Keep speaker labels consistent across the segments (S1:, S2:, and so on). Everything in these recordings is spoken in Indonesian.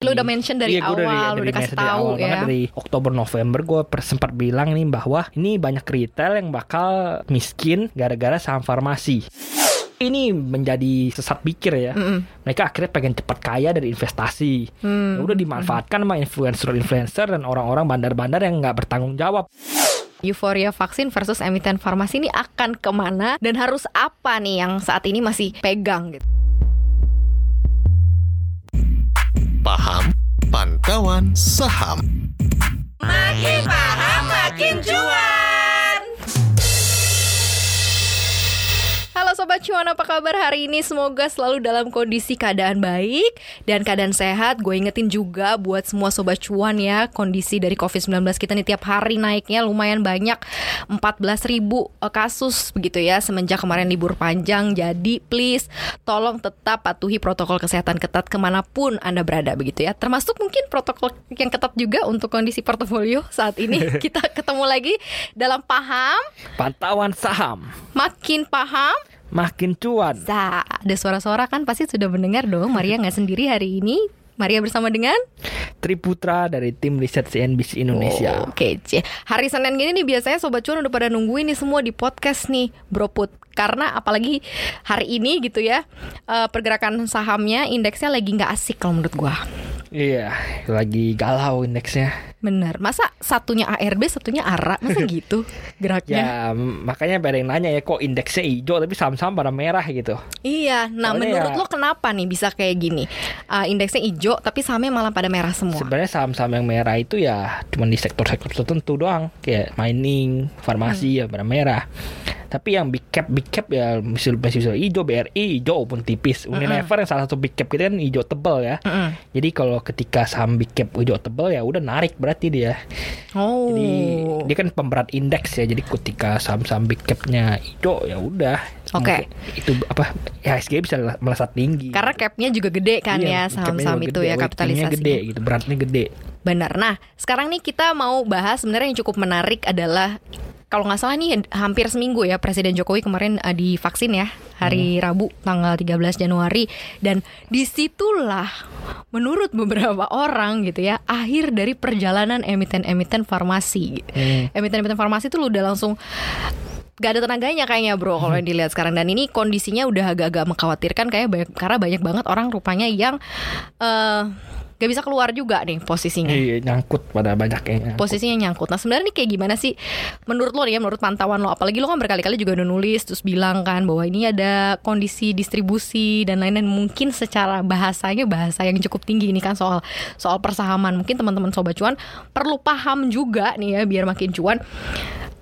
S1: Lu udah mention dari
S2: Iya,
S1: awal, lu
S2: dari
S1: udah kasih tahu
S2: awal
S1: ya.
S2: dari Oktober November gue sempat bilang nih bahwa ini banyak retail yang bakal miskin gara-gara saham farmasi. Ini menjadi sesat pikir ya.
S1: Mm-mm.
S2: Mereka akhirnya pengen cepat kaya dari investasi. Ya udah dimanfaatkan sama influencer-influencer dan orang-orang bandar-bandar yang nggak bertanggung jawab.
S1: Euforia vaksin versus emiten farmasi ini akan ke mana dan harus apa nih yang saat ini masih pegang gitu.
S3: Paham Pantauan Saham
S4: Makin paham makin cuan.
S1: Sobat Cuan, apa kabar hari ini? Semoga selalu dalam kondisi keadaan baik dan keadaan sehat. Gue ingetin juga buat semua Sobat Cuan ya, kondisi dari COVID-19 kita nih tiap hari naiknya lumayan banyak. 14 ribu eh, kasus begitu ya semenjak kemarin libur panjang. Jadi please tolong tetap patuhi protokol kesehatan ketat ke mana pun Anda berada begitu ya. Termasuk mungkin protokol yang ketat juga untuk kondisi portofolio saat ini. kita ketemu lagi dalam paham,
S2: Pantauan saham
S1: makin paham,
S2: makin cuan.
S1: Za, ada suara-suara kan pasti sudah mendengar dong. Maria nggak sendiri hari ini. Maria bersama dengan
S2: Triputra dari tim riset CNBC Indonesia.
S1: Oh, Kece. Hari Senin gini nih biasanya sobat cuan udah pada nungguin nih semua di podcast nih, Bro Put. Karena apalagi hari ini gitu ya, eh, pergerakan sahamnya indeksnya lagi nggak asik kalau menurut gua.
S2: Iya, lagi galau indeksnya.
S1: Bener. Masa satunya ARB, satunya ARA, masa gitu geraknya?
S2: Ya, makanya pada yang nanya ya kok indeksnya hijau tapi saham-saham pada merah gitu.
S1: Iya. Nah,
S2: Soalnya
S1: menurut
S2: ya-
S1: lo kenapa nih bisa kayak gini? Eh, indeksnya hijau tapi sahamnya malah pada merah semua.
S2: Sebenarnya saham-saham yang merah itu ya cuma di sektor-sektor tertentu doang, kayak mining, farmasi ya pada merah. Tapi yang big cap big cap ya misal misal hijau BRI hijau pun tipis. Unilever yang salah satu big cap kita kan hijau tebal ya.
S1: Mm-mm.
S2: Jadi kalau ketika saham big cap hijau tebal ya udah narik berarti dia.
S1: Oh.
S2: Jadi dia kan pemberat indeks ya. Jadi ketika saham-saham big capnya hijau ya udah.
S1: Oke.
S2: Mungkin Itu apa? Ya SG bisa melesat tinggi.
S1: Karena capnya juga gede kan
S2: Iya,
S1: ya saham-saham itu
S2: gede,
S1: ya
S2: weightingnya
S1: kapitalisasinya.
S2: gede gitu, beratnya gede.
S1: Benar. Nah, sekarang nih kita mau bahas sebenarnya yang cukup menarik adalah kalau nggak salah nih hampir seminggu ya Presiden Jokowi kemarin uh, divaksin ya hari Rabu tanggal 13 Januari dan di situlah menurut beberapa orang gitu ya akhir dari perjalanan emiten-emiten farmasi.
S2: Hmm.
S1: Emiten-emiten farmasi tuh lu udah langsung gak ada tenaganya kayaknya bro kalau yang dilihat sekarang dan ini kondisinya udah agak-agak mengkhawatirkan kayak banyak, karena banyak banget orang rupanya yang eh gak bisa keluar juga nih posisinya.
S2: Iya, nyangkut pada banyak yang nyangkut.
S1: posisinya nyangkut. Nah sebenarnya nih kayak gimana sih? Menurut lo nih ya menurut pantauan lo apalagi lo kan berkali-kali juga udah nulis terus bilang kan bahwa ini ada kondisi distribusi dan lain-lain. Mungkin secara bahasanya bahasa yang cukup tinggi ini kan soal soal persahaman. Mungkin teman-teman sobat cuan perlu paham juga nih ya biar makin cuan.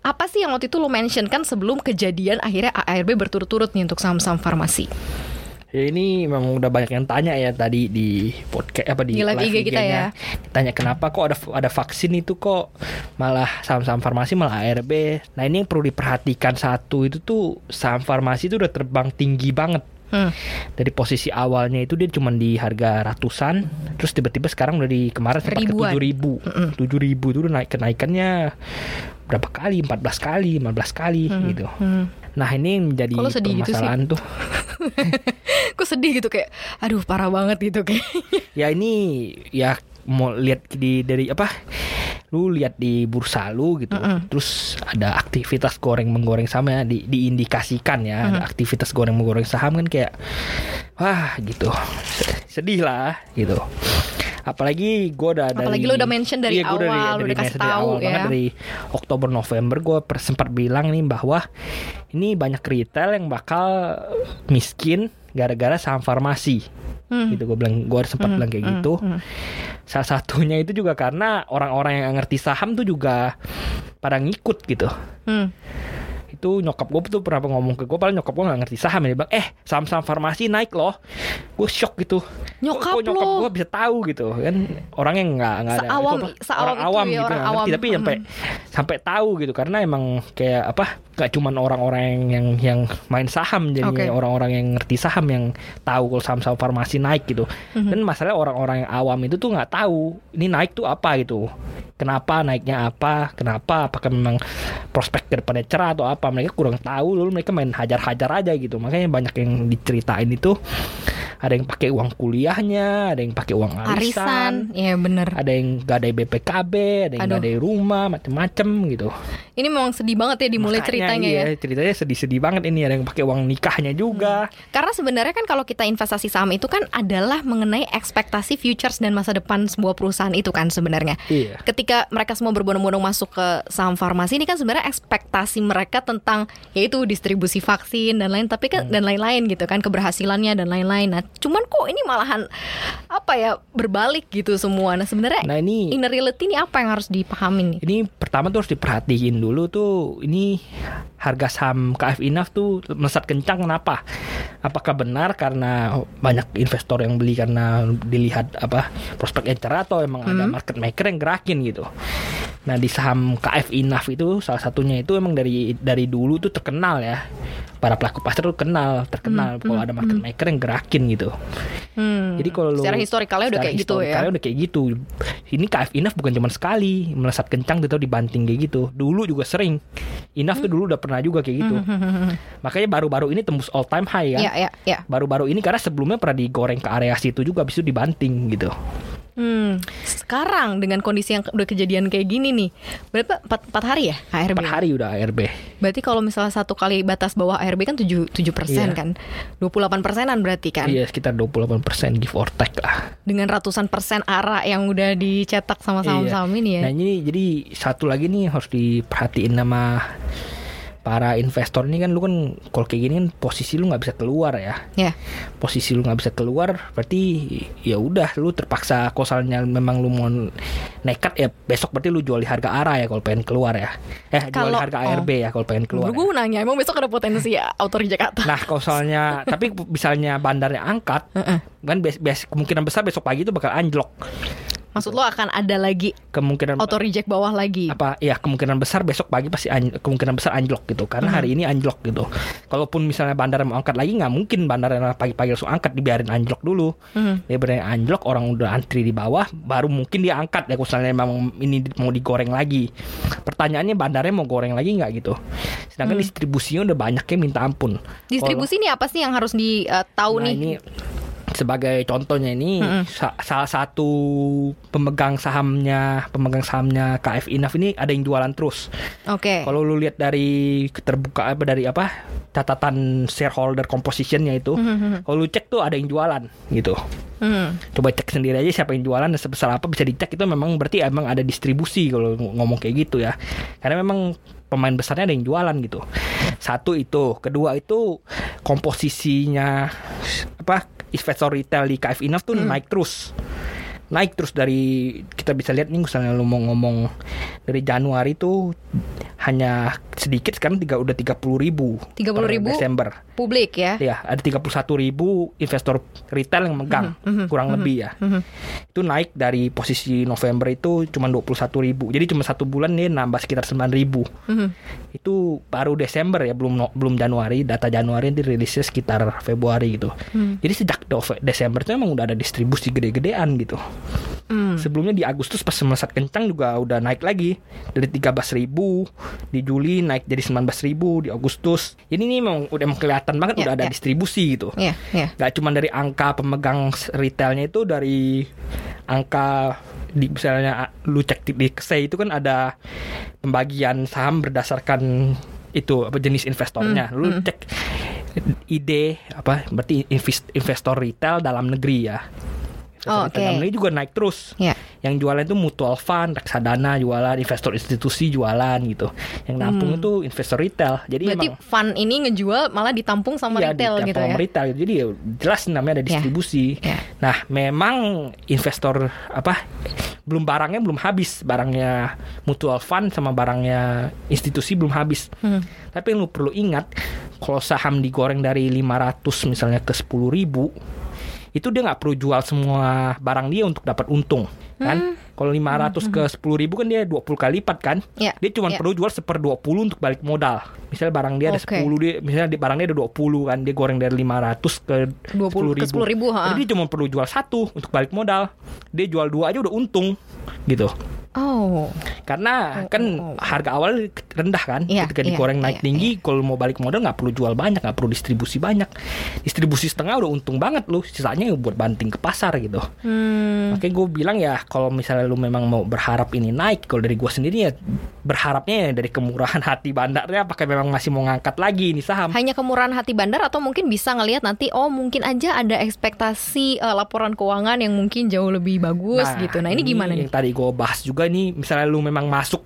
S1: Apa sih yang waktu itu lo mention kan sebelum kejadian akhirnya ARB berturut-turut nih untuk saham-saham farmasi
S2: Ya ini memang udah banyak yang tanya ya tadi di podcast apa di,
S1: Di live IG kita ya.
S2: Ditanya kenapa kok ada ada vaksin itu kok malah saham-saham farmasi malah ARB. Nah, ini yang perlu diperhatikan satu itu tuh saham farmasi itu udah terbang tinggi banget.
S1: Hmm.
S2: Dari posisi awalnya itu dia cuma di harga ratusan, terus tiba-tiba sekarang udah di kemarin sempat ke tujuh ribu, tujuh ribu itu udah naik kenaikannya berapa kali, 14 kali, 15 kali gitu.
S1: Hmm.
S2: Nah ini menjadi
S1: Kok lo sedih gitu sih?
S2: permasalahan tuh.
S1: Kok sedih gitu? Kayak aduh parah banget gitu kayak.
S2: Ya ini ya mau lihat di dari apa lu lihat di bursa lu gitu. Terus ada aktivitas goreng menggoreng saham ya di, diindikasikan ya. Ada aktivitas goreng menggoreng saham kan kayak wah gitu. Sedih lah gitu apalagi gue udah dari
S1: Apalagi lu udah mention dari
S2: Iya,
S1: awal, lu udah kasih
S2: dari
S1: tahu
S2: awal
S1: ya.
S2: dari Oktober November gue sempat bilang nih bahwa ini banyak retail yang bakal miskin gara-gara saham farmasi
S1: Hmm.
S2: gitu gue bilang gue sempat bilang kayak gitu salah satunya itu juga karena orang-orang yang ngerti saham tuh juga pada ngikut gitu
S1: Hmm.
S2: Itu nyokap gue tuh pernah ngomong ke gue padahal nyokap gue nggak ngerti. Saham ya bilang eh saham-saham farmasi naik loh. Gue shock gitu.
S1: Nyokap
S2: kok, kok nyokap gue bisa tahu gitu kan? Orang yang nggak nggak ada
S1: Seawam-
S2: itu apa,
S1: seawam
S2: orang awam
S1: ya,
S2: gitu
S1: orang
S2: ngerti.
S1: awam.
S2: tapi sampai sampai tahu gitu karena emang kayak apa nggak cuman orang-orang yang yang yang main saham jadi
S1: Oke.
S2: orang-orang yang ngerti saham yang tahu kalau saham-saham farmasi naik gitu
S1: Mhm.
S2: dan masalah orang-orang yang awam itu tuh nggak tahu ini naik tuh apa gitu kenapa naiknya apa kenapa apakah memang prospek ke depannya cerah atau apa mereka kurang tahu lalu mereka main hajar-hajar aja gitu makanya banyak yang diceritain itu ada yang pakai uang kuliahnya ada yang pakai uang arisan,
S1: Arisan, ya bener.
S2: ada yang gadai BPKB ada yang
S1: Aduh.
S2: gadai rumah macem-macem gitu
S1: Ini memang sedih banget ya dimulai
S2: Makanya
S1: ceritanya
S2: iya,
S1: ya.
S2: ceritanya sedih-sedih banget ini ada yang pakai uang nikahnya juga
S1: Karena sebenarnya kan kalau kita investasi saham itu kan adalah mengenai ekspektasi futures dan masa depan sebuah perusahaan itu kan sebenarnya.
S2: Iya.
S1: Ketika mereka semua berbondong-bondong masuk ke saham farmasi ini kan sebenarnya ekspektasi mereka tentang yaitu distribusi vaksin dan lain tapi kan
S2: Hmm.
S1: dan lain-lain gitu kan keberhasilannya dan lain-lain. Nah, cuman kok ini malahan apa ya berbalik gitu semua. Nah, sebenarnya
S2: Nah, ini-
S1: inner reality ini apa yang harus dipahami nih?
S2: Ini pertama tuh harus diperhatiin dulu tuh ini harga saham KF Inaf tuh melesat kencang kenapa? Apakah benar karena banyak investor yang beli karena dilihat apa prospek yang cerah atau emang ada market maker yang gerakin gitu. Nah di saham KF Inaf itu salah satunya itu emang dari dari dulu tuh terkenal ya para pelaku pasar tuh kenal terkenal kalau ada market maker yang gerakin gitu.
S1: Hmm.
S2: Jadi kalau
S1: secara historikalnya udah kayak gitu ya.
S2: historikalnya udah kayak gitu. Ini KF Inaf bukan cuma sekali melesat kencang tuh dibanting kayak gitu. Dulu juga sering. Inaf
S1: Hmm.
S2: tuh dulu udah pernah juga kayak gitu. Makanya baru-baru ini tembus all time high kan.
S1: Iya, iya, iya.
S2: Baru-baru ini karena sebelumnya pernah digoreng ke area situ juga habis itu dibanting gitu.
S1: Hmm. Sekarang dengan kondisi yang udah kejadian kayak gini nih, berapa empat, empat hari ya ARB?
S2: 4 hari udah ARB.
S1: Berarti kalau misalnya satu kali batas bawah ARB kan 7 7 persen
S2: Iya.
S1: kan, 28 persenan berarti kan,
S2: Iya sekitar 28% give or take lah.
S1: dengan ratusan persen ARA yang udah dicetak sama
S2: Iya.
S1: saham-saham ini ya.
S2: Nah ini jadi satu lagi nih harus diperhatiin sama para investor ini kan lu kan kalau kayak gini kan posisi lu nggak bisa keluar ya.
S1: Ya,
S2: posisi lu nggak bisa keluar berarti ya udah lu terpaksa kosalnya memang lu mau nekat ya besok berarti lu jual di harga arah ya kalau pengen keluar ya eh jual di harga
S1: oh.
S2: ARB ya kalau pengen keluar
S1: gue
S2: ya.
S1: nanya emang besok ada potensi auto reject Jakarta?
S2: nah kosalnya tapi misalnya bandarnya angkat kan bes, bes- kemungkinan besar besok pagi itu bakal anjlok
S1: Maksud lo akan ada lagi
S2: kemungkinan
S1: auto reject bawah lagi?
S2: apa ya kemungkinan besar besok pagi pasti anj- kemungkinan besar anjlok gitu karena hari ini anjlok gitu. Kalaupun misalnya bandar mau angkat lagi nggak mungkin bandar pagi-pagi langsung angkat dibiarin anjlok dulu. Dia berani anjlok orang udah antri di bawah baru mungkin dia angkat. Ya kalau misalnya memang ini mau digoreng lagi. Pertanyaannya bandarnya mau goreng lagi nggak gitu? Sedangkan distribusinya udah banyak yang minta ampun.
S1: Distribusi ini apa sih yang harus di tahu
S2: Nah,
S1: nih?
S2: ini sebagai contohnya ini sa- salah satu pemegang sahamnya pemegang sahamnya KF Inaf ini ada yang jualan terus.
S1: Oke.
S2: Kalau lu lihat dari keterbuka apa dari apa catatan shareholder compositionnya itu, kalau lu cek tuh ada yang jualan gitu.
S1: Hmm.
S2: Coba cek sendiri aja siapa yang jualan dan sebesar apa bisa dicek itu memang berarti emang ada distribusi kalau ng- ngomong kayak gitu ya. Karena memang pemain besarnya ada yang jualan gitu. Satu itu, kedua itu komposisinya apa investor retail di KF Inaf tuh naik terus. Naik terus dari kita bisa lihat nih misalnya lu mau ngomong dari Januari tuh hanya sedikit sekarang tiga udah 30 ribu
S1: 30.000?
S2: Desember.
S1: Publik ya?
S2: ya ada 31 ribu investor retail yang megang kurang lebih ya. itu naik dari posisi November itu cuma 21 ribu. Jadi cuma satu bulan nih nambah sekitar 9 ribu.
S1: Mhm.
S2: itu baru Desember ya belum belum Januari. Data Januari dirilisnya sekitar Februari gitu. Jadi sejak Desember itu emang udah ada distribusi gede-gedean gitu
S1: Hmm.
S2: sebelumnya di Agustus pas melesat kencang juga udah naik lagi dari 13 ribu di Juli naik jadi 19 ribu di Agustus ini nih memang udah emang kelihatan banget
S1: Ya,
S2: udah ada
S1: ya.
S2: distribusi gitu
S1: Iya, iya.
S2: Gak cuma dari angka pemegang retailnya itu dari angka di misalnya ah, lu cek di, KSE itu kan ada pembagian saham berdasarkan itu apa jenis investornya. Lu cek ide apa berarti investor retail dalam negeri ya. Investor
S1: Oh,
S2: dalam negeri juga naik terus.
S1: Iya.
S2: Yang jualan itu mutual fund, reksadana jualan, investor institusi jualan gitu. Yang nampung itu investor retail. Jadi
S1: Hmm. Berarti
S2: emang
S1: fund ini ngejual malah ditampung sama
S2: Iya,
S1: retail gitu
S2: sama
S1: ya?
S2: retail. Jadi ya jelas namanya ada
S1: Ya.
S2: distribusi.
S1: Ya.
S2: Nah, memang investor apa belum barangnya belum habis, barangnya mutual fund sama barangnya institusi belum habis.
S1: Hmm.
S2: Tapi yang lu perlu ingat, kalau saham digoreng dari 500 misalnya ke 10.000 ribu itu dia nggak perlu jual semua barang dia untuk dapat untung kan kalau 500 ke 10.000 ribu kan dia 20 kali lipat kan
S1: Hmm. Ya,
S2: dia cuma
S1: ya.
S2: perlu jual seper 20 untuk balik modal misalnya barang dia ada
S1: Oke.
S2: 10 dia misalnya di barangnya ada 20 kan dia goreng dari 500 ke
S1: 20 ke
S2: 10.000
S1: 10.000, ha.
S2: Jadi dia cuma perlu jual satu untuk balik modal dia jual dua aja udah untung gitu
S1: Oh,
S2: Karena
S1: Oh,
S2: kan
S1: oh, oh.
S2: harga awal rendah kan,
S1: Iya,
S2: ketika
S1: iya,
S2: digoreng naik
S1: iya,
S2: tinggi, kalau mau balik modal nggak perlu jual banyak, nggak perlu distribusi banyak. Distribusi setengah udah untung banget lu, sisanya ya buat banting ke pasar gitu.
S1: hmm,
S2: Makanya gue bilang ya kalau misalnya lu memang mau berharap ini naik, kalau dari gue sendiri ya berharapnya ya dari kemurahan hati bandarnya, apakah memang masih mau ngangkat lagi ini saham?
S1: hanya kemurahan hati bandar atau mungkin bisa ngelihat nanti oh mungkin aja ada ekspektasi eh, laporan keuangan yang mungkin jauh lebih bagus gitu. Nah, ini gimana nih?
S2: Yang tadi gue bahas juga nih, misalnya lu memang masuk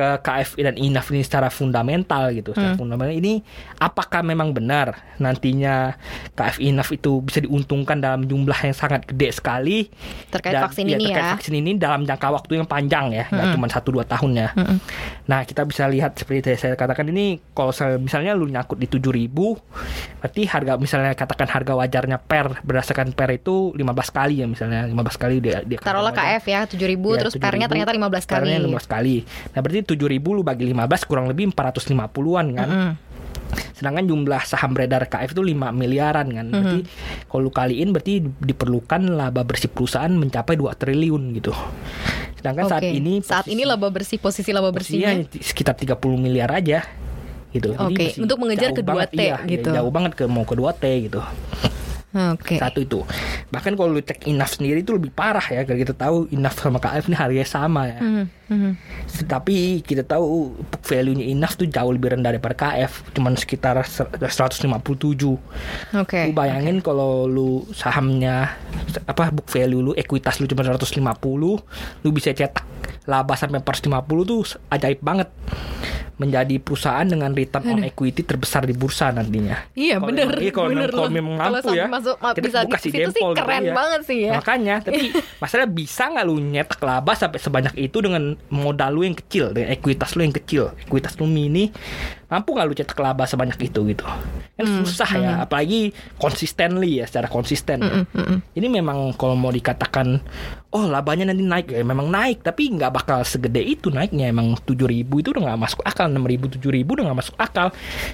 S2: ke KFI dan INAF ini secara fundamental gitu, secara
S1: Hmm.
S2: fundamental ini apakah memang benar nantinya KFI INAF itu bisa diuntungkan dalam jumlah yang sangat gede sekali
S1: Terkait
S2: dan-
S1: vaksin
S2: ya,
S1: ini
S2: terkait
S1: ya.
S2: vaksin ini dalam jangka waktu yang panjang ya, nggak cuma satu dua tahun ya.
S1: Mm-mm.
S2: Nah kita bisa lihat seperti saya katakan ini kalau misalnya lu nyangkut di 7000 berarti harga misalnya katakan harga wajarnya per berdasarkan per itu 15 kali ya misalnya 15 kali dia, dia
S1: Taruhlah KF ya 7000
S2: Ya,
S1: terus pernya
S2: 7.000,
S1: ternyata 15 kali.
S2: pernya 15 kali. Nah berarti 7000 lu bagi 15 kurang lebih 450-an kan.
S1: Mm-mm.
S2: Sedangkan jumlah saham beredar KF itu 5 miliaran kan.
S1: Mm-hmm.
S2: Berarti kalau lu kaliin berarti diperlukan laba bersih perusahaan mencapai 2 triliun gitu. Sedangkan saat
S1: Oke.
S2: ini
S1: saat ini
S2: posisi-
S1: laba bersih posisi laba bersihnya
S2: sekitar 30 miliar aja gitu.
S1: Oke,
S2: masih
S1: untuk mengejar ke 2T
S2: banget, iya,
S1: gitu.
S2: iya, jauh banget ke mau ke 2T gitu.
S1: Oke.
S2: Satu itu. Bahkan kalau lu cek INAF sendiri itu lebih parah ya. Kalau kita tahu INAF sama KF ini harganya sama ya.
S1: Mhm, mhm.
S2: Tapi kita tahu book value-nya INAF tuh jauh lebih rendah daripada KF, cuman sekitar ser- 157.
S1: Oke.
S2: Lu bayangin kalau lu sahamnya apa book value lu ekuitas lu cuma 150, lu bisa cetak laba sampai 450 tuh ajaib banget. Menjadi perusahaan dengan return on equity terbesar di bursa nantinya.
S1: Iya
S2: Kalau
S1: bener
S2: iya, kalau
S1: bener
S2: memang- kalau memang mampu ya.
S1: masuk ma-
S2: Kita
S1: bisa
S2: buka
S1: di
S2: si
S1: sih
S2: gitu,
S1: keren
S2: iya.
S1: banget sih ya.
S2: Makanya, tapi masalah bisa nggak lu nyetak laba sampai sebanyak itu dengan modal lu yang kecil, dengan ekuitas lu yang kecil, ekuitas lu mini, mampu nggak lu cetak laba sebanyak itu gitu? Kan
S1: Hmm,
S2: susah ya, apalagi consistently ya, secara konsisten. ya. Ini memang kalau mau dikatakan, oh labanya nanti naik, ya memang naik, tapi nggak bakal segede itu naiknya. Emang 7.000 itu udah nggak masuk akal, 6.000, 7.000 udah nggak masuk akal.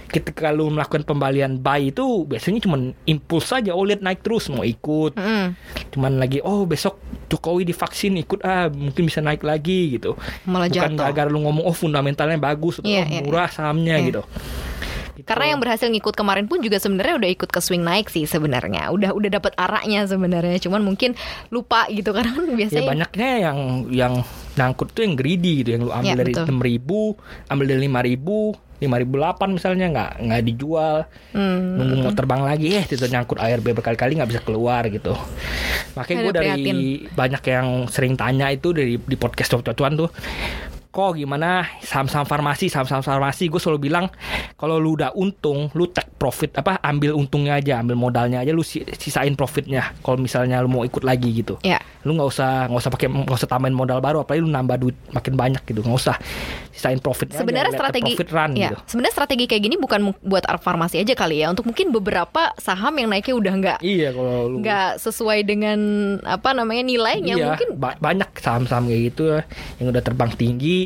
S2: Ketika lu melakukan pembalian buy itu biasanya cuma impuls saja, oh lihat naik terus mau ikut
S1: Mm,
S2: cuman lagi oh besok Jokowi divaksin ikut ah mungkin bisa naik lagi gitu
S1: Malah
S2: bukan
S1: jatuh.
S2: agar lu ngomong oh fundamentalnya bagus atau
S1: Iya,
S2: oh, murah sahamnya
S1: Iya.
S2: Gitu Gitu.
S1: Karena yang berhasil ngikut kemarin pun juga sebenarnya udah ikut ke swing naik sih sebenarnya. Udah udah dapat araknya sebenarnya. Cuman mungkin lupa gitu karena kan
S2: ya
S1: biasanya
S2: banyaknya yang yang nyangkut tuh yang greedy gitu yang lu ambil dari
S1: betul.
S2: enam ribu ambil dari lima ribu lima ribu delapan misalnya nggak nggak dijual
S1: Hmm.
S2: nunggu mau terbang lagi eh itu nyangkut ARB berkali-kali nggak bisa keluar gitu makanya gue dari
S1: prihatin.
S2: banyak yang sering tanya itu dari di podcast cuan tuh kok gimana? Saham-saham farmasi saham-saham farmasi. Gue selalu bilang kalau lu udah untung lu take profit apa ambil untungnya aja ambil modalnya aja lu si- sisain profitnya. Kalau misalnya lu mau ikut lagi gitu.
S1: Ya.
S2: lu nggak usah nggak usah pakai nggak usah tambahin modal baru apalagi lu nambah duit makin banyak gitu. Nggak usah. Sisain profitnya
S1: Sebenarnya strategi
S2: profit run
S1: ya,
S2: gitu.
S1: sebenarnya strategi kayak gini bukan buat farmasi aja kali ya. Untuk mungkin beberapa saham yang naiknya udah nggak
S2: iya kalau lu
S1: nggak sesuai dengan apa namanya nilainya
S2: iya,
S1: mungkin
S2: ba- banyak saham-saham kayak gitu ya, yang udah terbang tinggi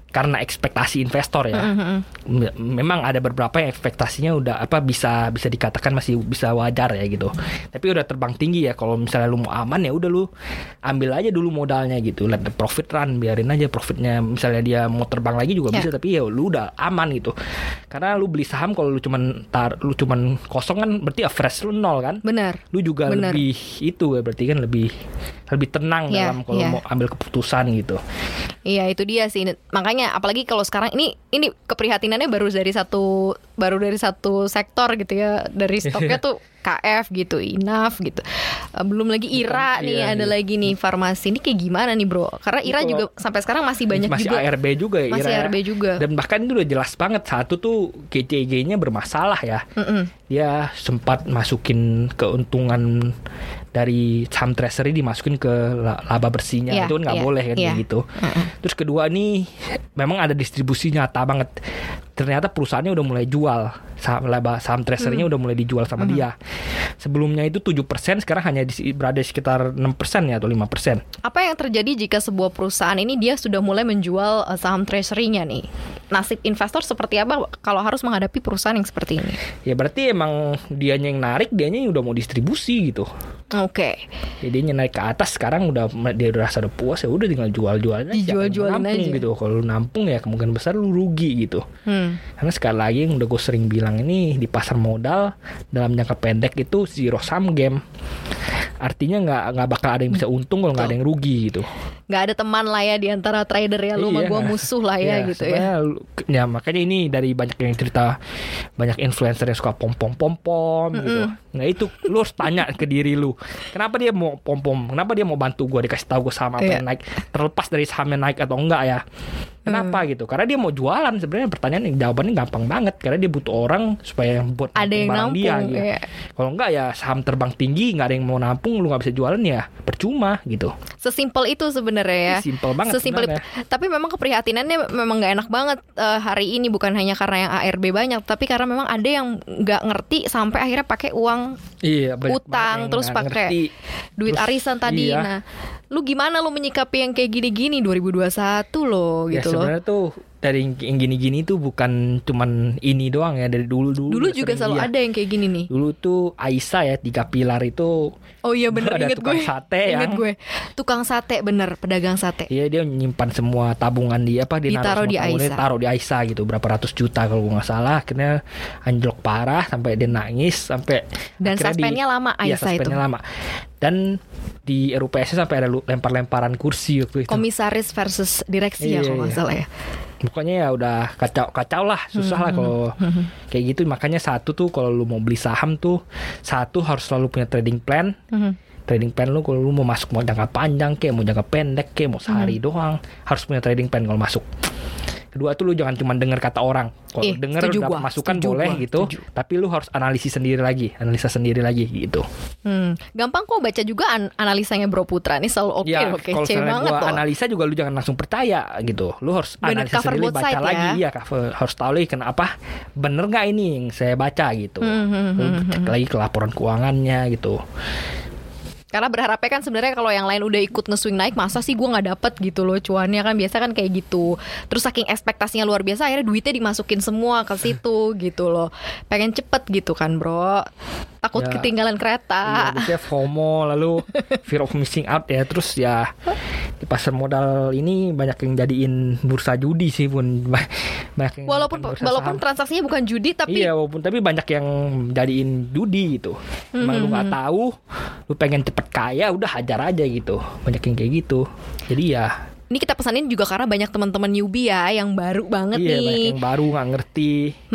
S2: karena ekspektasi investor ya. Me- Memang ada beberapa yang ekspektasinya udah apa bisa bisa dikatakan masih bisa wajar ya gitu. Tapi udah terbang tinggi ya kalau misalnya lu mau aman ya udah lu ambil aja dulu modalnya gitu. Let the profit run, biarin aja profitnya misalnya dia mau terbang lagi juga
S1: Ya.
S2: bisa tapi ya lu udah aman gitu. Karena lu beli saham kalau lu cuman tar lu cuman kosong kan berarti average lu nol kan
S1: benar.
S2: lu juga
S1: Bener.
S2: lebih itu ya berarti kan lebih lebih tenang
S1: Iya,
S2: dalam kalau
S1: iya.
S2: mau ambil keputusan gitu.
S1: Iya itu dia sih. Makanya apalagi kalau sekarang ini ini keprihatinannya baru dari satu baru dari satu sektor gitu ya. Dari stoknya tuh KF gitu, Inaf gitu. Eh, belum lagi IRA
S2: Bukan,
S1: nih
S2: iya,
S1: ada
S2: iya.
S1: lagi nih farmasi. Ini kayak gimana nih, Bro? Karena IRA
S2: Kalau-
S1: juga sampai sekarang masih banyak
S2: masih
S1: juga.
S2: ARB juga ya.
S1: Masih
S2: Ira.
S1: ARB juga.
S2: Dan bahkan itu udah jelas banget satu tuh GCG-nya bermasalah ya.
S1: Mm-mm.
S2: Dia sempat masukin keuntungan dari saham treasury dimasukin ke la- laba bersihnya
S1: Iya,
S2: itu kan nggak
S1: iya,
S2: boleh kan
S1: iya.
S2: kayak gitu. Terus kedua nih memang ada distribusi nyata banget. Ternyata perusahaannya udah mulai jual saham laba saham treasury-nya
S1: Hmm.
S2: udah mulai dijual sama dia. Sebelumnya itu 7% sekarang hanya di, berada sekitar 6% ya atau 5%.
S1: Apa yang terjadi jika sebuah perusahaan ini dia sudah mulai menjual eh, saham treasury-nya nih? Nasib investor seperti apa kalau harus menghadapi perusahaan yang seperti ini?
S2: Ya berarti emang dianya yang narik, dianya yang udah mau distribusi gitu.
S1: Oke.
S2: Jadi dia naik ke atas sekarang udah dia udah rasa udah puas ya udah tinggal jual-jual aja.
S1: Dijual-jualin
S2: Nampung
S1: aja.
S2: gitu. Kalau lu nampung ya kemungkinan besar lu rugi gitu.
S1: Hmm.
S2: Karena sekali lagi yang udah gue sering bilang ini di pasar modal dalam jangka pendek itu zero sum game. Artinya nggak nggak bakal ada yang bisa untung kalau nggak ada yang rugi gitu.
S1: Nggak ada teman lah ya di antara trader ya lu sama
S2: Iya.
S1: gua musuh lah ya
S2: Iya,
S1: gitu ya.
S2: Ya makanya ini dari banyak yang cerita banyak influencer yang suka pom pom pom pom gitu. Nah itu lu harus tanya ke diri lu. Kenapa dia mau pom pom? Kenapa dia mau bantu gua dikasih tahu gue sama apa
S1: Iya.
S2: yang naik terlepas dari sahamnya naik atau enggak ya? Kenapa
S1: Mm.
S2: gitu? Karena dia mau jualan sebenarnya pertanyaan yang jawabannya gampang banget karena dia butuh orang supaya buat
S1: Ada yang
S2: barang dia
S1: nampung,
S2: gitu.
S1: iya.
S2: Kalau enggak ya saham terbang tinggi nggak ada yang mau nampung lu nggak bisa jualan ya percuma gitu.
S1: Sesimpel itu sebenarnya ya.
S2: Simpel banget
S1: Sesimpel itu. Tapi memang keprihatinannya memang nggak enak banget eh, hari ini bukan hanya karena yang ARB banyak, tapi karena memang ada yang nggak ngerti sampai akhirnya pakai uang
S2: Iya, banyak
S1: Utang,
S2: banget yang
S1: terus pakai duit
S2: Terus,
S1: arisan tadi.
S2: iya.
S1: Nah, lu gimana lu menyikapi yang kayak gini-gini 2021 loh
S2: ya
S1: gitu loh.
S2: sebenarnya tuh dari yang gini-gini tuh bukan cuman ini doang ya dari dulu dulu
S1: Dulu juga selalu ada yang kayak gini nih.
S2: dulu tuh Aisyah ya tiga pilar itu
S1: Oh iya bener
S2: Ada
S1: inget
S2: tukang
S1: gue.
S2: sate
S1: Inget
S2: yang-
S1: gue. Tukang sate bener, pedagang sate.
S2: Iya dia nyimpan semua tabungan dia apa dia
S1: Ditaruh di Aisyah.
S2: taruh di Aisyah gitu berapa ratus juta kalau gue nggak salah akhirnya anjlok parah sampai dia nangis sampai
S1: Dan
S2: akhirnya di-
S1: lama
S2: Iya,
S1: Aisyah itu.
S2: suspendnya lama dan di RUPS sampai ada lempar-lemparan kursi waktu itu
S1: Komisaris versus direksi ya
S2: Iya,
S1: kalau nggak
S2: iya.
S1: salah ya.
S2: Pokoknya ya udah kacau kacau lah susah lah kalau kayak gitu. Makanya satu tuh kalau lu mau beli saham tuh satu harus selalu punya trading plan.
S1: Mhm.
S2: trading plan lu kalau lu mau masuk mau jangka panjang kayak mau jangka pendek kayak mau sehari doang harus punya trading plan kalau masuk kedua tuh lu jangan cuma dengar kata orang kalau denger
S1: setuju
S2: dapat masukan
S1: setuju
S2: boleh
S1: gua,
S2: gitu
S1: setuju.
S2: tapi lu harus analisis sendiri lagi analisa sendiri lagi gitu
S1: Hmm. Gampang kok baca juga an- analisanya Bro Putra. Ini selalu oke
S2: ya
S1: kece
S2: misalnya
S1: banget
S2: gua
S1: loh.
S2: analisa juga lu jangan langsung percaya gitu lu harus
S1: Bener,
S2: analisa
S1: cover
S2: sendiri baca
S1: side
S2: lagi
S1: ya.
S2: iya cover, harus tahu lagi kenapa bener nggak ini yang saya baca gitu
S1: Hmm, hmm,
S2: Lu
S1: hmm,
S2: cek lagi ke laporan keuangannya gitu
S1: Karena berharapnya kan sebenarnya kalau yang lain udah ikut nge-swing naik masa sih gua nggak dapet gitu loh cuannya kan biasa kan kayak gitu. Terus saking ekspektasinya luar biasa akhirnya duitnya dimasukin semua ke situ gitu loh. Pengen cepet gitu kan bro. Takut
S2: Ya.
S1: ketinggalan
S2: Iya,
S1: kereta.
S2: biasanya FOMO lalu fear of missing out ya terus ya di pasar modal ini banyak yang jadiin bursa judi sih pun banyak yang
S1: Walaupun walaupun
S2: saham.
S1: transaksinya bukan judi tapi
S2: Iya walaupun tapi banyak yang jadiin judi gitu. Emang lu
S1: Hmm,
S2: nggak tahu, lu pengen cepet kaya, udah hajar aja gitu. Banyak yang kayak gitu. Jadi ya,
S1: ini kita pesanin juga karena banyak teman-teman newbie ya yang baru banget
S2: iya banyak
S1: nih.
S2: yang baru nggak ngerti.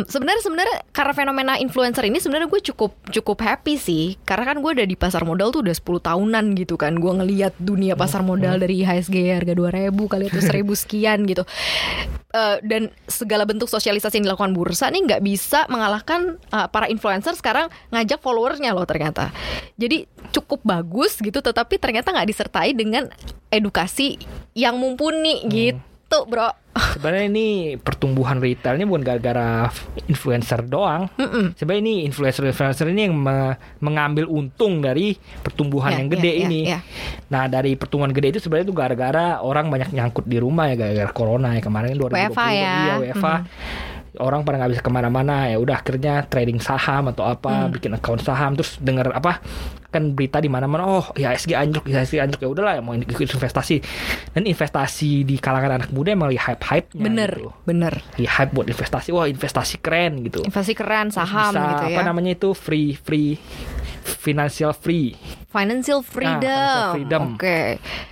S1: Sebenarnya sebenarnya karena fenomena influencer ini sebenarnya gue cukup cukup happy sih karena kan gue udah di pasar modal tuh udah 10 tahunan gitu kan gue ngelihat dunia pasar modal dari HSG harga 2000 kali itu 1000 sekian gitu Eh, dan segala bentuk sosialisasi yang dilakukan bursa nih nggak bisa mengalahkan eh, para influencer sekarang ngajak followersnya loh ternyata. Jadi cukup bagus gitu tetapi ternyata nggak disertai dengan edukasi yang mumpuni gitu bro
S2: Sebenarnya ini pertumbuhan retailnya bukan gara-gara influencer doang. Sebenarnya ini influencer-influencer ini yang me- mengambil untung dari pertumbuhan
S1: Ya,
S2: yang
S1: ya,
S2: gede
S1: ya,
S2: ini.
S1: ya.
S2: Nah dari pertumbuhan gede itu sebenarnya itu gara-gara orang banyak nyangkut di rumah ya gara-gara corona ya kemarin 2020
S1: WFH ya.
S2: iya WFH. Orang pada nggak bisa ke mana-mana ya udah akhirnya trading saham atau apa
S1: Mm.
S2: bikin account saham terus denger apa kan berita di mana-mana oh IHSG anjlok IHSG anjlok ya udahlah mau ikut investasi. Dan investasi di kalangan anak muda emang lagi hype-hype
S1: bener
S2: gitu.
S1: bener.
S2: Lagi hype buat investasi wah investasi keren gitu.
S1: Investasi keren saham
S2: bisa,
S1: gitu ya.
S2: apa namanya itu free free financial free
S1: financial freedom,
S2: financial freedom.
S1: oke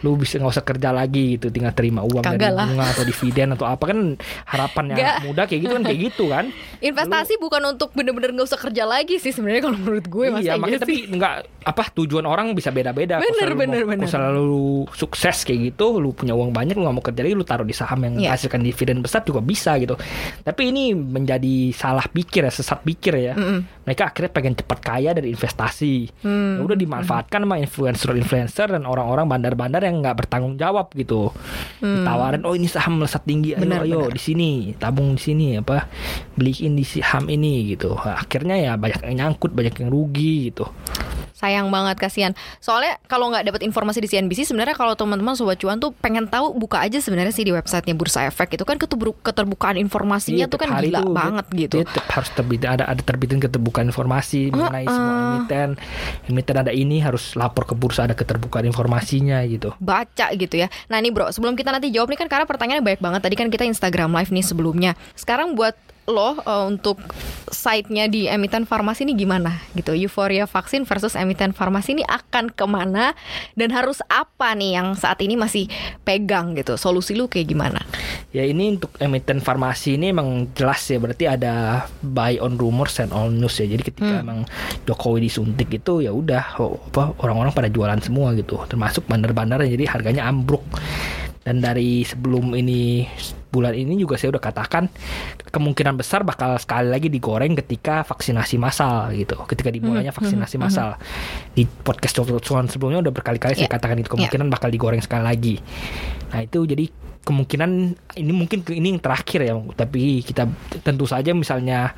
S2: lu bisa nggak usah kerja lagi gitu tinggal terima uang
S1: Kagak
S2: dari
S1: lah.
S2: bunga atau dividen atau apa kan harapannya
S1: Nggak.
S2: anak muda kayak gitu kan kayak gitu kan
S1: investasi bukan untuk bener-bener nggak usah kerja lagi sih sebenarnya kalau menurut gue
S2: iya makanya tapi nggak apa tujuan orang bisa beda-beda
S1: Bener,
S2: selalu
S1: bener,
S2: mau,
S1: bener.
S2: selalu lu sukses kayak gitu lu punya uang banyak lu nggak mau kerja lagi lu taruh di saham yang
S1: Iya.
S2: menghasilkan dividen besar juga bisa gitu tapi ini menjadi salah pikir ya sesat pikir ya mereka akhirnya pengen cepat kaya dari investasi. Ya udah dimanfaatkan sama influencer-influencer dan orang-orang bandar-bandar yang nggak bertanggung jawab gitu ditawarin oh ini saham melesat tinggi ayo
S1: Hmm. Bener,
S2: ayo
S1: bener.
S2: di sini tabung di sini apa beliin di saham ini gitu akhirnya ya banyak yang nyangkut banyak yang rugi gitu
S1: Sayang banget kasihan. Soalnya kalau nggak dapat informasi di CNBC sebenarnya kalau teman-teman sobat cuan tuh pengen tahu buka aja sebenarnya sih di websitenya Bursa Efek itu kan keterbu- keterbukaan informasinya
S2: Iya,
S1: tuh kan gila
S2: tuh
S1: banget
S2: dia-
S1: gitu.
S2: Dia tetap harus terbit ada ada terbitin keterbukaan informasi mengenai semua emiten. Emiten ada ini harus lapor ke bursa ada keterbukaan informasinya gitu.
S1: baca gitu ya. Nah nih bro, sebelum kita nanti jawab nih kan karena pertanyaannya banyak banget. Tadi kan kita Instagram live nih sebelumnya. Sekarang buat lo uh, untuk site-nya di emiten farmasi ini gimana gitu? Euforia vaksin versus emiten farmasi ini akan ke mana dan harus apa nih yang saat ini masih pegang gitu? Solusi lu kayak gimana?
S2: Ya ini untuk emiten farmasi ini emang jelas ya berarti ada buy on rumors and on news ya. Jadi ketika emang Jokowi disuntik itu ya udah oh, apa orang-orang pada jualan semua gitu. Termasuk bandar-bandar jadi harganya ambruk. Dan dari sebelum ini bulan ini juga saya udah katakan kemungkinan besar bakal sekali lagi digoreng ketika vaksinasi massal gitu. Ketika dimulainya vaksinasi massal. Di podcast Cuan sebelumnya udah berkali-kali saya
S1: Ya.
S2: katakan itu kemungkinan bakal digoreng sekali lagi. Nah itu jadi kemungkinan ini mungkin ini yang terakhir ya tapi kita tentu saja misalnya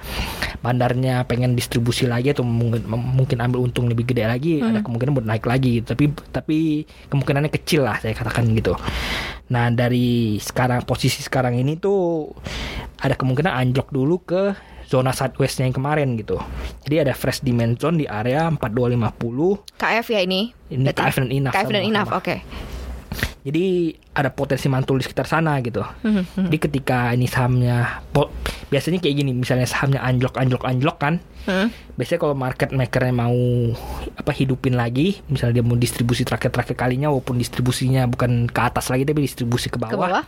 S2: bandarnya pengen distribusi lagi atau mungkin mungkin ambil untung lebih gede lagi ada kemungkinan buat naik lagi gitu. tapi tapi kemungkinannya kecil lah saya katakan gitu nah dari sekarang posisi sekarang ini tuh ada kemungkinan anjlok dulu ke zona southwestnya yang kemarin gitu jadi ada fresh demand zone di area 4250
S1: KF ya ini?
S2: Ini
S1: Berarti-
S2: KF dan INAF
S1: KF dan INAF, oke.
S2: Jadi ada potensi mantul di sekitar sana gitu.
S1: Hmm,
S2: Jadi ketika ini sahamnya po- biasanya kayak gini, misalnya sahamnya anjlok anjlok anjlok kan,
S1: Hmm.
S2: biasanya kalau market makernya mau apa hidupin lagi, misalnya dia mau distribusi terakhir-terakhir kalinya walaupun distribusinya bukan ke atas lagi tapi distribusi ke bawah,
S1: Ke bawah?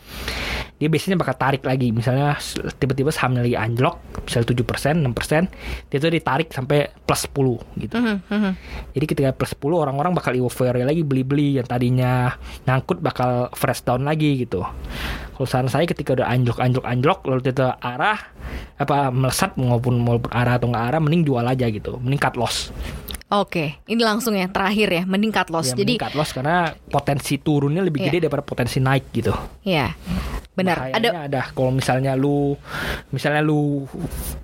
S2: dia biasanya bakal tarik lagi. Misalnya tiba-tiba sahamnya lagi anjlok, misalnya 7%, 6%, dia tuh ditarik sampai plus 10 gitu.
S1: Hmm, hmm,
S2: Jadi ketika plus 10 orang-orang bakal euforia lagi beli-beli yang tadinya nyangkut bakal fresh down lagi gitu. Kalau saran saya ketika udah anjlok-anjlok-anjlok lalu kita arah apa melesat maupun maupun arah atau nggak arah mending jual aja gitu. Mending cut loss.
S1: Oke, ini langsung ya terakhir ya, mending cut loss.
S2: Ya,
S1: Jadi
S2: cut loss karena potensi turunnya lebih
S1: Iya.
S2: gede daripada potensi naik gitu.
S1: ya benar. Ada
S2: ada kalau misalnya lu misalnya lu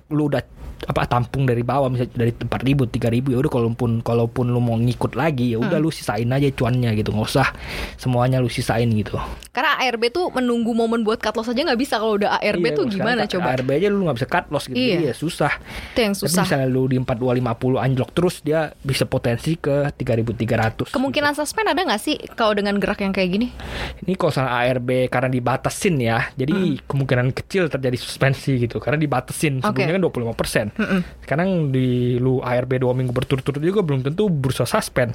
S2: lu udah apa tampung dari bawah misalnya dari 4000 3000 ya udah kalaupun kalaupun lu mau ngikut lagi ya
S1: Hmm.
S2: udah lu sisain aja cuannya gitu nggak usah semuanya lu sisain gitu
S1: Karena ARB tuh menunggu momen buat cut loss aja nggak bisa kalau udah ARB
S2: Iya,
S1: tuh
S2: kalau
S1: gimana
S2: sekarang
S1: coba?
S2: ARB aja lu nggak bisa cut loss gitu
S1: Iya.
S2: ya susah
S1: Itu yang
S2: tapi
S1: susah.
S2: misalnya lu di 4250 anjlok terus dia bisa potensi ke 3300
S1: Kemungkinan suspend ada nggak sih kalau dengan gerak yang kayak gini?
S2: Ini kalau salah ARB karena dibatasin ya, jadi kemungkinan kecil terjadi suspensi gitu karena dibatasin
S1: Hmm. Oke.
S2: sebelumnya kan 25%. Sekarang di lu ARB dua minggu berturut-turut juga belum tentu bursa suspend.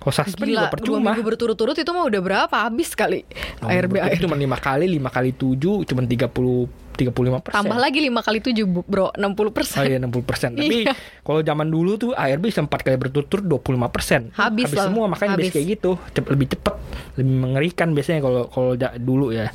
S2: Kalau suspend
S1: Gila,
S2: juga
S1: dua
S2: percuma.
S1: minggu berturut-turut itu mah udah berapa? Habis kali ARB ARB.
S2: cuma lima kali, lima kali tujuh, cuma 30 35 persen.
S1: Tambah lagi 5 kali 7 bro, 60 persen.
S2: Oh iya 60 persen. Tapi
S1: Iya.
S2: kalau zaman dulu tuh ARB bisa 4 kali berturut-turut 25 persen.
S1: Habis lah.
S2: semua makanya
S1: Habis.
S2: kayak gitu. Cep- lebih cepet, lebih mengerikan biasanya kalau kalau dulu ya.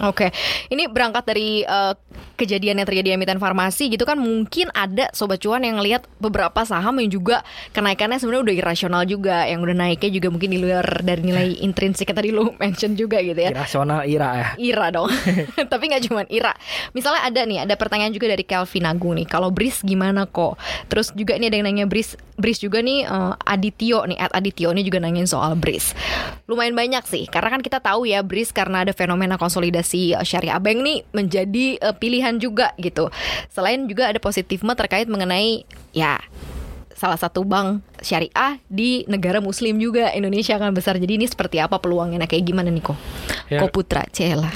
S1: Oke, ini berangkat dari eh, kejadian yang terjadi di emiten farmasi gitu kan mungkin ada sobat cuan yang lihat beberapa saham yang juga kenaikannya sebenarnya udah irasional juga, yang udah naiknya juga mungkin di luar dari nilai intrinsik yang tadi lu mention juga gitu ya.
S2: Irasional ira ya.
S1: Ira dong. Tapi nggak cuma Ira. Misalnya ada nih, ada pertanyaan juga dari Kelvin Agung nih. Kalau Bris gimana kok? Terus juga ini ada yang nanya Bris, Bris juga nih eh, Adityo nih, at Adityo ini juga nanyain soal Bris. Lumayan banyak sih, karena kan kita tahu ya Bris karena ada fenomena konsolidasi eh, syariah bank nih menjadi eh, pilihan juga gitu. Selain juga ada positifme terkait mengenai ya salah satu bank syariah di negara muslim juga Indonesia kan besar. Jadi ini seperti apa peluangnya? Nah kayak gimana nih kok
S2: Ya.
S1: Ko Putra Cela.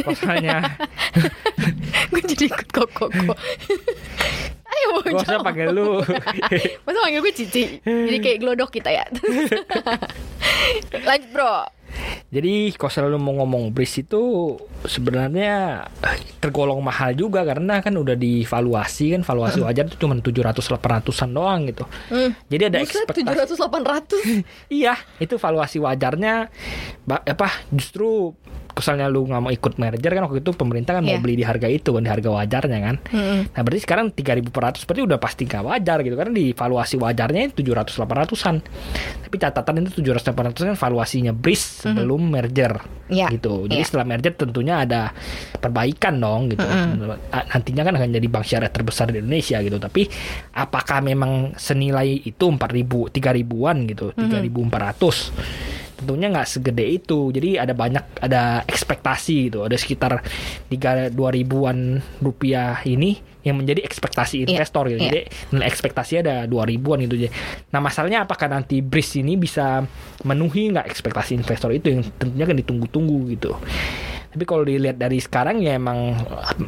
S2: Kosannya
S1: gue jadi ikut kok kok kok ayo mau
S2: Gak usah panggil lu.
S1: Masa panggil gue Cici? Jadi kayak glodok kita ya. Lanjut bro
S2: Jadi kalau selalu mau ngomong bris itu sebenarnya tergolong mahal juga karena kan udah divaluasi kan valuasi wajar itu cuma 700 800-an doang gitu. Jadi ada
S1: Buset,
S2: ekspektasi
S1: 700 800
S2: Iya, itu valuasi wajarnya apa justru misalnya lu nggak mau ikut merger kan waktu itu pemerintah kan
S1: Iya.
S2: mau beli di harga itu kan di harga wajarnya kan.
S1: Mm-mm.
S2: Nah berarti sekarang 3.000 per ratus berarti udah pasti nggak wajar gitu karena di valuasi wajarnya 700 800-an. Tapi catatan itu 700 800 kan valuasinya BRIS sebelum merger
S1: Mm-hmm. Iya,
S2: gitu. Jadi
S1: iya.
S2: setelah merger tentunya ada perbaikan dong gitu. Ah, Nantinya kan akan jadi bank syariah terbesar di Indonesia gitu. Tapi apakah memang senilai itu 4.000 3.000-an gitu,
S1: Mm-hmm.
S2: 3.400? Tentunya nggak segede itu. Jadi ada banyak ada ekspektasi gitu. Ada sekitar tiga dua ribuan rupiah ini yang menjadi ekspektasi
S1: Iya,
S2: investor gitu.
S1: iya.
S2: jadi nilai ekspektasi ada dua ribuan gitu. Aja nah masalahnya apakah nanti BRIS ini bisa memenuhi nggak ekspektasi investor itu yang tentunya kan ditunggu-tunggu gitu tapi kalau dilihat dari sekarang ya emang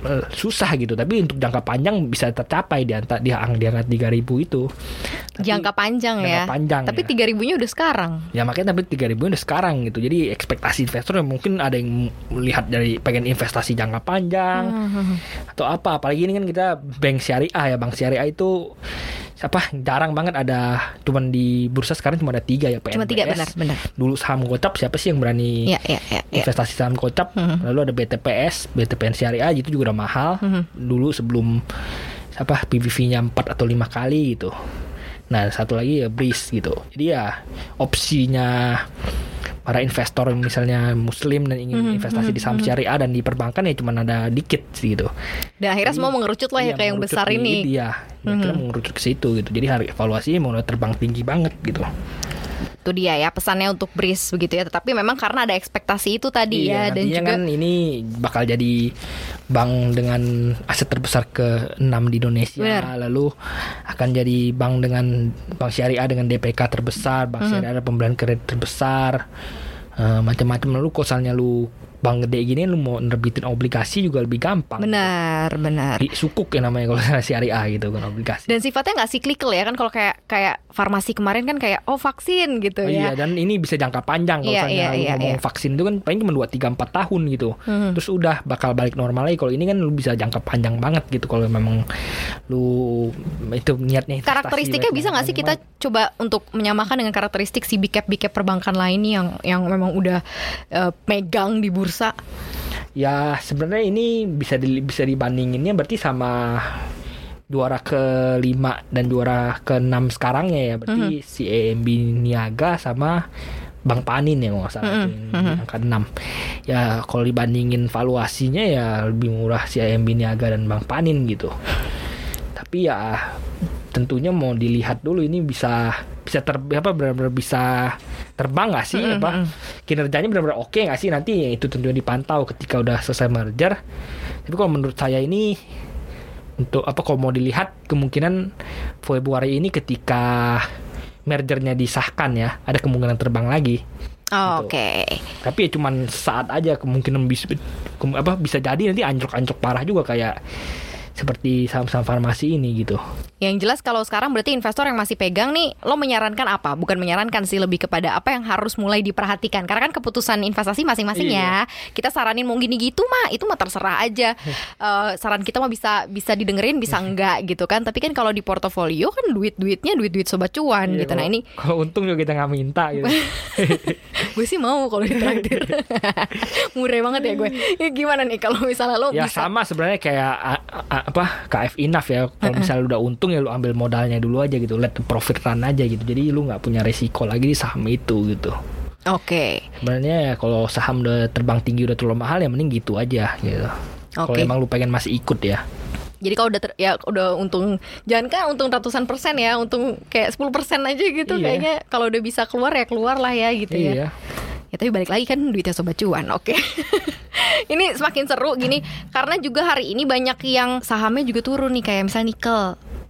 S2: eh, susah gitu tapi untuk jangka panjang bisa tercapai di antara di di angka 3000 itu Tapi-
S1: jangka panjang
S2: jangka
S1: ya.
S2: panjang,
S1: Tapi
S2: ya.
S1: tiga ribunya udah sekarang.
S2: Ya makanya tapi 3000 udah sekarang gitu. Jadi ekspektasi investor ya mungkin ada yang melihat dari pengen investasi jangka panjang
S1: Hmm.
S2: atau apa. Apalagi ini kan kita bank syariah ya. Bank syariah itu apa jarang banget ada cuman di bursa sekarang cuma ada tiga ya PNBS.
S1: Cuma tiga benar benar.
S2: Dulu saham gocap siapa sih yang berani
S1: Iya iya iya. iya.
S2: investasi saham gocap?
S1: Mhm.
S2: Lalu ada BTPS, BTPN syariah itu juga udah mahal.
S1: Mhm.
S2: Dulu sebelum apa PVV-nya 4 atau lima kali gitu. Nah, satu lagi ya BRIS gitu. Jadi ya opsinya para investor yang misalnya muslim dan ingin
S1: Mhm,
S2: investasi di saham syariah dan di perbankan ya cuma ada dikit sih gitu.
S1: Dan akhirnya semua mengerucut lah ya ke yang besar
S2: di-
S1: ini.
S2: Iya, kira mengerucut ke situ gitu. Jadi harga evaluasinya mau udah terbang tinggi banget gitu.
S1: Itu dia ya pesannya untuk BRIS begitu ya. Tetapi memang karena ada ekspektasi itu tadi ya
S2: Iya,
S1: dan
S2: nantinya
S1: juga
S2: kan ini bakal jadi bank dengan aset terbesar ke-6 di Indonesia.
S1: Benar.
S2: Lalu akan jadi bank dengan bank syariah dengan DPK terbesar, bank
S1: Hmm.
S2: syariah ada pembelian kredit terbesar. eh, macam-macam lalu kosalnya lu bank gede gini lu mau nerbitin obligasi juga lebih gampang.
S1: benar benar.
S2: Di sukuk ya namanya kalau syariah gitu kan obligasi.
S1: Dan sifatnya nggak cyclical ya kan kalau kayak kayak farmasi kemarin kan kayak oh vaksin gitu
S2: Oh,
S1: ya.
S2: Iya dan ini bisa jangka panjang kalau
S1: Iya,
S2: misalnya
S1: iya,
S2: lu
S1: iya,
S2: ngomong
S1: iya.
S2: vaksin itu kan paling cuma 2 3 4 tahun gitu.
S1: Hmm.
S2: Terus udah bakal balik normal lagi. Kalau ini kan lu bisa jangka panjang banget gitu kalau memang lu itu niatnya
S1: Karakteristiknya bisa nggak sih kita coba untuk menyamakan dengan karakteristik si big cap big cap perbankan lain yang yang memang udah eh, megang di bursa.
S2: Ya sebenarnya ini bisa di, bisa dibandinginnya berarti sama juara ke-5 dan juara ke-6 sekarangnya ya. Berarti
S1: Mm-hmm.
S2: si EMB Niaga sama Bang Panin ya nggak salah
S1: Mm-mm,
S2: itu yang di angka 6. Ya kalau dibandingin valuasinya ya lebih murah si EMB Niaga dan Bang Panin gitu. Tapi ya tentunya mau dilihat dulu ini bisa bisa ter apa benar-benar bisa terbang nggak sih apa? Kinerjanya benar-benar oke nggak sih? Nanti ya itu tentunya dipantau ketika udah selesai merger. Tapi kalau menurut saya ini untuk apa kalau mau dilihat kemungkinan Februari ini ketika mergernya disahkan ya ada kemungkinan terbang lagi.
S1: Oh,
S2: Gitu.
S1: Oke.
S2: tapi ya cuman saat aja kemungkinan bisa apa bisa jadi nanti anjlok-anjlok parah juga kayak seperti saham-saham farmasi ini gitu
S1: Yang jelas kalau sekarang berarti investor yang masih pegang nih, lo menyarankan apa? Bukan menyarankan sih lebih kepada apa yang harus mulai diperhatikan. Karena kan keputusan investasi masing-masing ya.
S2: Iya.
S1: Kita saranin mau gini gitu mah, itu mah terserah aja. Eh, saran kita mah bisa bisa didengerin, bisa enggak gitu kan. Tapi kan kalau di portofolio kan duit-duitnya duit-duit sobat cuan
S2: Iya,
S1: gitu. Nah ini
S2: kalau untung juga kita nggak minta gitu
S1: gue sih mau kalau ditraktir. Murah banget ya gue. Ya, gimana nih kalau misalnya lo
S2: ya
S1: bisa
S2: sama sebenarnya kayak a- a- apa KF Enough ya. Kalau misalnya lu udah untung ya lu ambil modalnya dulu aja gitu. Let the profit run aja gitu. Jadi lu nggak punya resiko lagi di saham itu gitu.
S1: Oke.
S2: sebenarnya ya kalau saham udah terbang tinggi udah terlalu mahal ya mending gitu aja gitu. Kalau
S1: Oke.
S2: emang lu pengen masih ikut ya.
S1: Jadi kalau udah ter- ya udah untung jangan kan untung ratusan persen ya, untung kayak 10 persen aja gitu
S2: Iya.
S1: kayaknya. Kalau udah bisa keluar ya keluar lah ya gitu ya.
S2: iya.
S1: Ya tapi balik lagi kan duitnya sobat cuan, oke. ini semakin seru gini karena juga hari ini banyak yang sahamnya juga turun nih kayak misalnya nikel.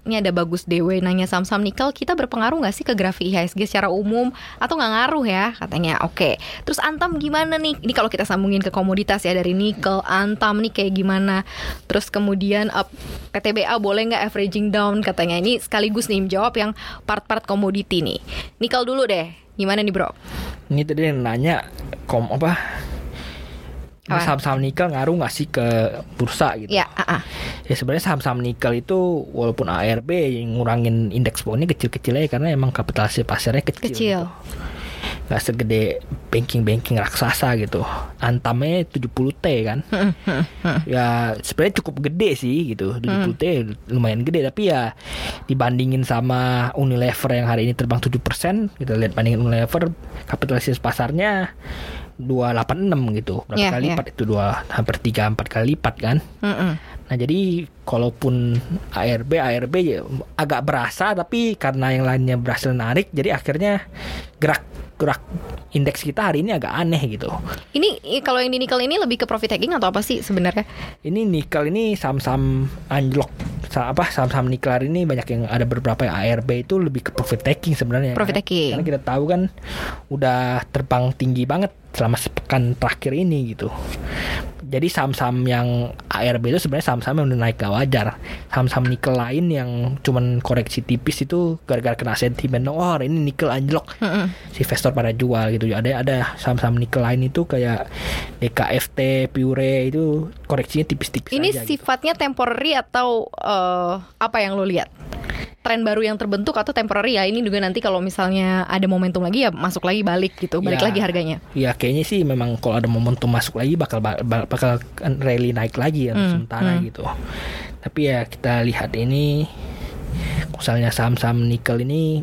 S1: Ini ada bagus Dewe nanya saham-saham nikel kita berpengaruh nggak sih ke grafik IHSG secara umum? Atau nggak ngaruh ya katanya oke. Terus Antam gimana nih? Ini kalau kita sambungin ke komoditas ya dari nikel Antam nih kayak gimana? Terus kemudian uh, PTBA boleh nggak averaging down katanya. Ini sekaligus nih jawab yang part-part komoditi nih. Nikel dulu deh gimana nih bro
S2: ini tadi yang nanya kom apa saham-saham nikel ngaruh nggak sih ke bursa gitu
S1: ya ah, ah.
S2: Ya sebenarnya saham-saham nikel itu walaupun ARB yang ngurangin indeks bonnya kecil-kecil aja karena emang kapitalisasi pasarnya kecil.
S1: Kecil.
S2: gitu. Nggak segede banking-banking raksasa gitu. Antamnya 70T kan. ya sebenarnya cukup gede sih gitu. 70T lumayan gede tapi ya dibandingin sama Unilever yang hari ini terbang 7%, kita lihat bandingin Unilever kapitalisasi pasarnya 286 gitu. Berapa
S1: Iya,
S2: kali
S1: iya.
S2: lipat itu dua hampir 3 4 kali lipat kan.
S1: Mm-mm.
S2: Nah jadi kalaupun ARB ARB ya agak berasa tapi karena yang lainnya berhasil narik jadi akhirnya gerak gerak indeks kita hari ini agak aneh gitu.
S1: Ini kalau yang di nikel ini lebih ke profit taking atau apa sih sebenarnya?
S2: Ini nikel ini saham-saham anjlok apa saham-saham nikel hari ini banyak yang ada beberapa yang ARB itu lebih ke profit taking sebenarnya.
S1: Profit taking.
S2: Karena kita tahu kan udah terbang tinggi banget selama sepekan terakhir ini gitu. Jadi saham-saham yang ARB itu sebenarnya saham-saham yang udah naik gak wajar. Saham-saham nikel lain yang cuman koreksi tipis itu gara-gara kena sentimen. Oh hari ini nikel anjlok.
S1: Mm-mm.
S2: Si investor pada jual gitu. Ada ada saham-saham nikel lain itu kayak DKFT, Pure itu koreksinya tipis-tipis
S1: Ini
S2: aja gitu.
S1: sifatnya temporary atau eh, apa yang lo lihat? Tren baru yang terbentuk atau temporary ya? Ini juga nanti kalau misalnya ada momentum lagi ya masuk lagi balik gitu, balik
S2: Ya.
S1: lagi harganya.
S2: Ya kayaknya sih memang kalau ada momentum masuk lagi bakal ba- ba- bakal rally naik lagi ya
S1: Hmm,
S2: sementara
S1: hmm.
S2: gitu. Tapi ya kita lihat ini misalnya saham-saham nikel ini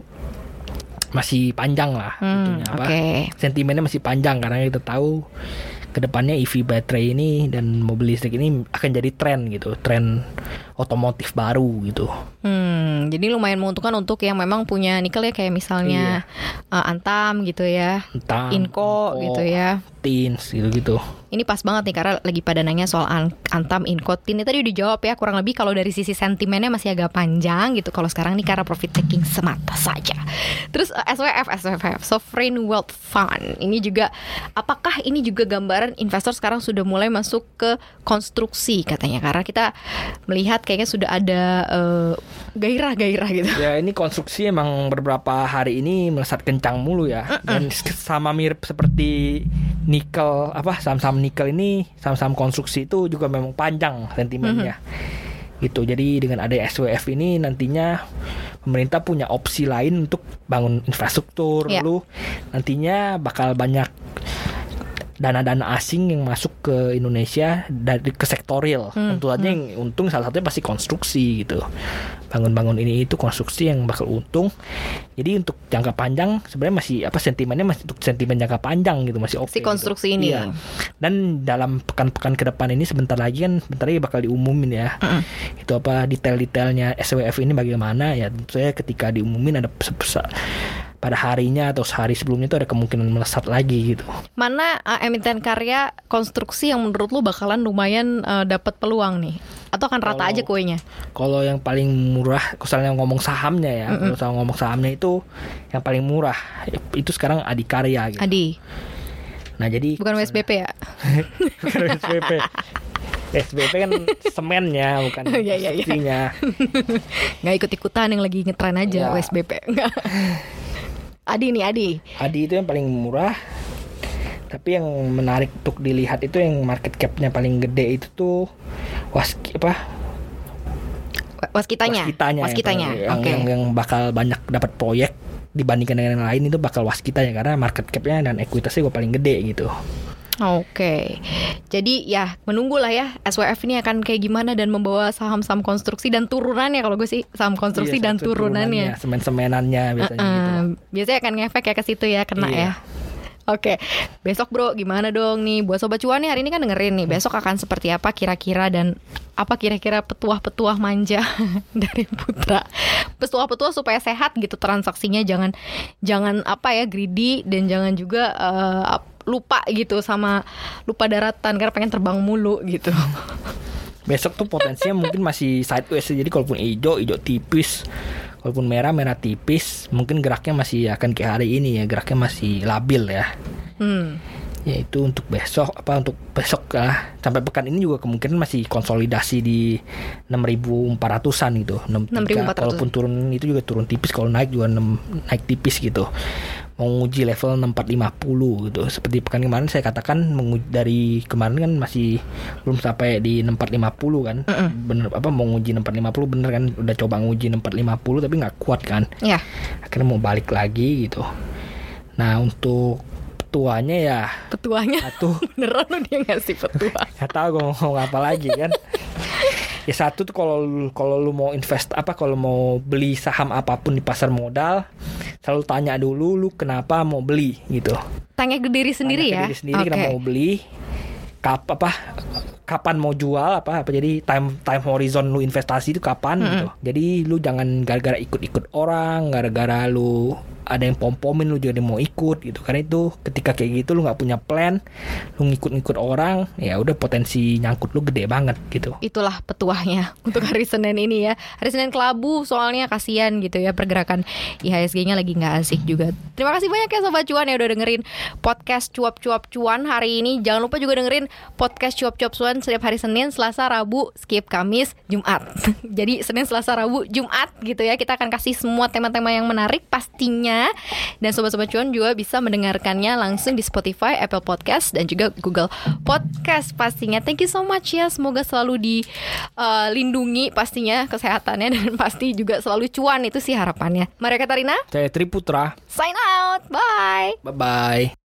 S2: masih panjang lah
S1: Hmm,
S2: apa,
S1: oke.
S2: Sentimennya masih panjang karena kita tahu ke depannya EV baterai ini dan mobil listrik ini akan jadi tren gitu, tren otomotif baru gitu.
S1: Hmm, jadi lumayan menguntungkan untuk yang memang punya nikel ya kayak misalnya eh, Antam gitu ya,
S2: Entah
S1: Inco gitu ya.
S2: Tins gitu-gitu.
S1: Ini pas banget nih karena lagi pada nanya soal an- Antam, Inco, Tin. Ini tadi udah dijawab ya kurang lebih kalau dari sisi sentimennya masih agak panjang gitu. Kalau sekarang nih karena profit taking semata saja. Terus eh, SWF, SWF, Sovereign Wealth Fund. Ini juga apakah ini juga gambaran investor sekarang sudah mulai masuk ke konstruksi katanya karena kita melihat kayaknya sudah ada eh, gairah-gairah gitu.
S2: Ya ini konstruksi emang beberapa hari ini melesat kencang mulu ya. Dan sama mirip seperti nikel apa saham-saham nikel ini saham-saham konstruksi itu juga memang panjang sentimennya. Gitu. Jadi dengan ada SWF ini nantinya pemerintah punya opsi lain untuk bangun infrastruktur.
S1: Ya.
S2: lalu nantinya bakal banyak dana-dana asing yang masuk ke Indonesia dari ke sektor real.
S1: Hmm,
S2: Tentu saja yang untung salah satunya pasti konstruksi gitu. Bangun-bangun ini itu konstruksi yang bakal untung. Jadi untuk jangka panjang sebenarnya masih apa sentimennya masih untuk sentimen jangka panjang gitu masih oke.
S1: Si
S2: gitu.
S1: konstruksi ini.
S2: Iya. Dan dalam pekan-pekan ke depan ini sebentar lagi kan sebentar lagi bakal diumumin ya.
S1: Mm-mm.
S2: Itu apa detail-detailnya SWF ini bagaimana ya. Saja ketika diumumin ada se- pada harinya atau sehari sebelumnya itu ada kemungkinan melesat lagi gitu.
S1: Mana uh, emiten karya konstruksi yang menurut lu bakalan lumayan uh, dapat peluang nih? Atau akan rata
S2: Kalau-
S1: aja kuenya?
S2: Kalau yang paling murah, misalnya ngomong sahamnya ya, kalau soal ngomong sahamnya itu yang paling murah itu sekarang Adikarya gitu.
S1: Adi,
S2: Nah jadi
S1: bukan WSBP ya?
S2: bukan SBP. SBP kan semennya bukan
S1: Iya, iya, iya.
S2: konstruksinya.
S1: Nggak ikut-ikutan yang lagi ngetren aja
S2: Ya.
S1: WSBP. Adi nih Adi.
S2: Adi itu yang paling murah. Tapi yang menarik untuk dilihat itu yang market capnya paling gede itu tuh was apa
S1: Waskitanya.
S2: waskitanya,
S1: Waskitanya.
S2: yang,
S1: Oke.
S2: yang, yang bakal banyak dapat proyek dibandingkan dengan yang lain itu bakal waskitanya karena market capnya dan ekuitasnya gue paling gede gitu.
S1: Oke, jadi ya menunggu lah ya SWF ini akan kayak gimana dan membawa saham-saham konstruksi dan turunannya kalau gue sih saham konstruksi
S2: Iya,
S1: dan
S2: satu
S1: turunannya.
S2: semen-semenannya biasanya gitu.
S1: Heeh, biasanya akan ngefek ya ke situ ya kena
S2: Iya.
S1: ya. Oke, besok bro gimana dong nih buat sobat cuan nih hari ini kan dengerin nih besok akan seperti apa kira-kira dan apa kira-kira petuah-petuah manja dari Putra. Petuah-petuah supaya sehat gitu transaksinya jangan jangan apa ya greedy dan jangan juga ap- lupa gitu sama lupa daratan karena pengen terbang mulu gitu.
S2: Besok tuh potensinya mungkin masih sideways jadi kalaupun hijau hijau tipis. Kalaupun merah merah tipis mungkin geraknya masih akan kayak hari ini ya. Geraknya masih labil ya.
S1: Hmm.
S2: yaitu untuk besok apa untuk besok lah sampai pekan ini juga kemungkinan masih konsolidasi di 6.400an gitu.
S1: 6.400.
S2: 63 kalaupun turun itu juga turun tipis. Kalau naik juga 6, naik tipis gitu mau nguji level 6450 gitu seperti pekan kemarin saya katakan menguji, dari kemarin kan masih belum sampai di 6450 kan bener apa mau nguji 6450 bener kan udah coba nguji 6450 tapi nggak kuat kan
S1: Ya.
S2: akhirnya mau balik lagi gitu. Nah untuk petuanya ya
S1: Petuanya
S2: satu
S1: beneran lu dia ngasih petua.
S2: nggak tahu gue mau ngomong apa lagi kan. ya satu tuh kalau kalau lu mau invest apa kalau mau beli saham apa pun di pasar modal selalu tanya dulu lu kenapa mau beli gitu.
S1: Tanya ke diri sendiri
S2: Tanya ke
S1: ya.
S2: diri sendiri
S1: Oke.
S2: kenapa mau beli kap apa kapan mau jual apa apa jadi time time horizon lu investasi itu kapan gitu jadi lu jangan gara-gara ikut-ikut orang gara-gara lu ada yang pom-pomin lu jadi mau ikut gitu karena itu ketika kayak gitu lu nggak punya plan lu ngikut-ngikut orang ya udah potensi nyangkut lu gede banget gitu
S1: Itulah petuahnya untuk hari Senin ini ya. Hari Senin kelabu soalnya kasihan gitu ya pergerakan IHSG-nya lagi nggak asik juga. Terima kasih banyak ya Sobat Cuan ya udah dengerin podcast cuap-cuap cuan hari ini. Jangan lupa juga dengerin podcast cuap-cuap cuan setiap hari Senin, Selasa, Rabu, skip Kamis, Jumat. Jadi Senin, Selasa, Rabu, Jumat gitu ya. Kita akan kasih semua tema-tema yang menarik pastinya. Dan Sobat-Sobat Cuan juga bisa mendengarkannya langsung di Spotify, Apple Podcast, dan juga Google Podcast pastinya. Thank you so much ya. Semoga selalu dilindungi pastinya kesehatannya dan pasti juga selalu cuan itu sih harapannya. Maria Katarina,
S2: saya Triputra
S1: sign out. Bye.
S2: bye bye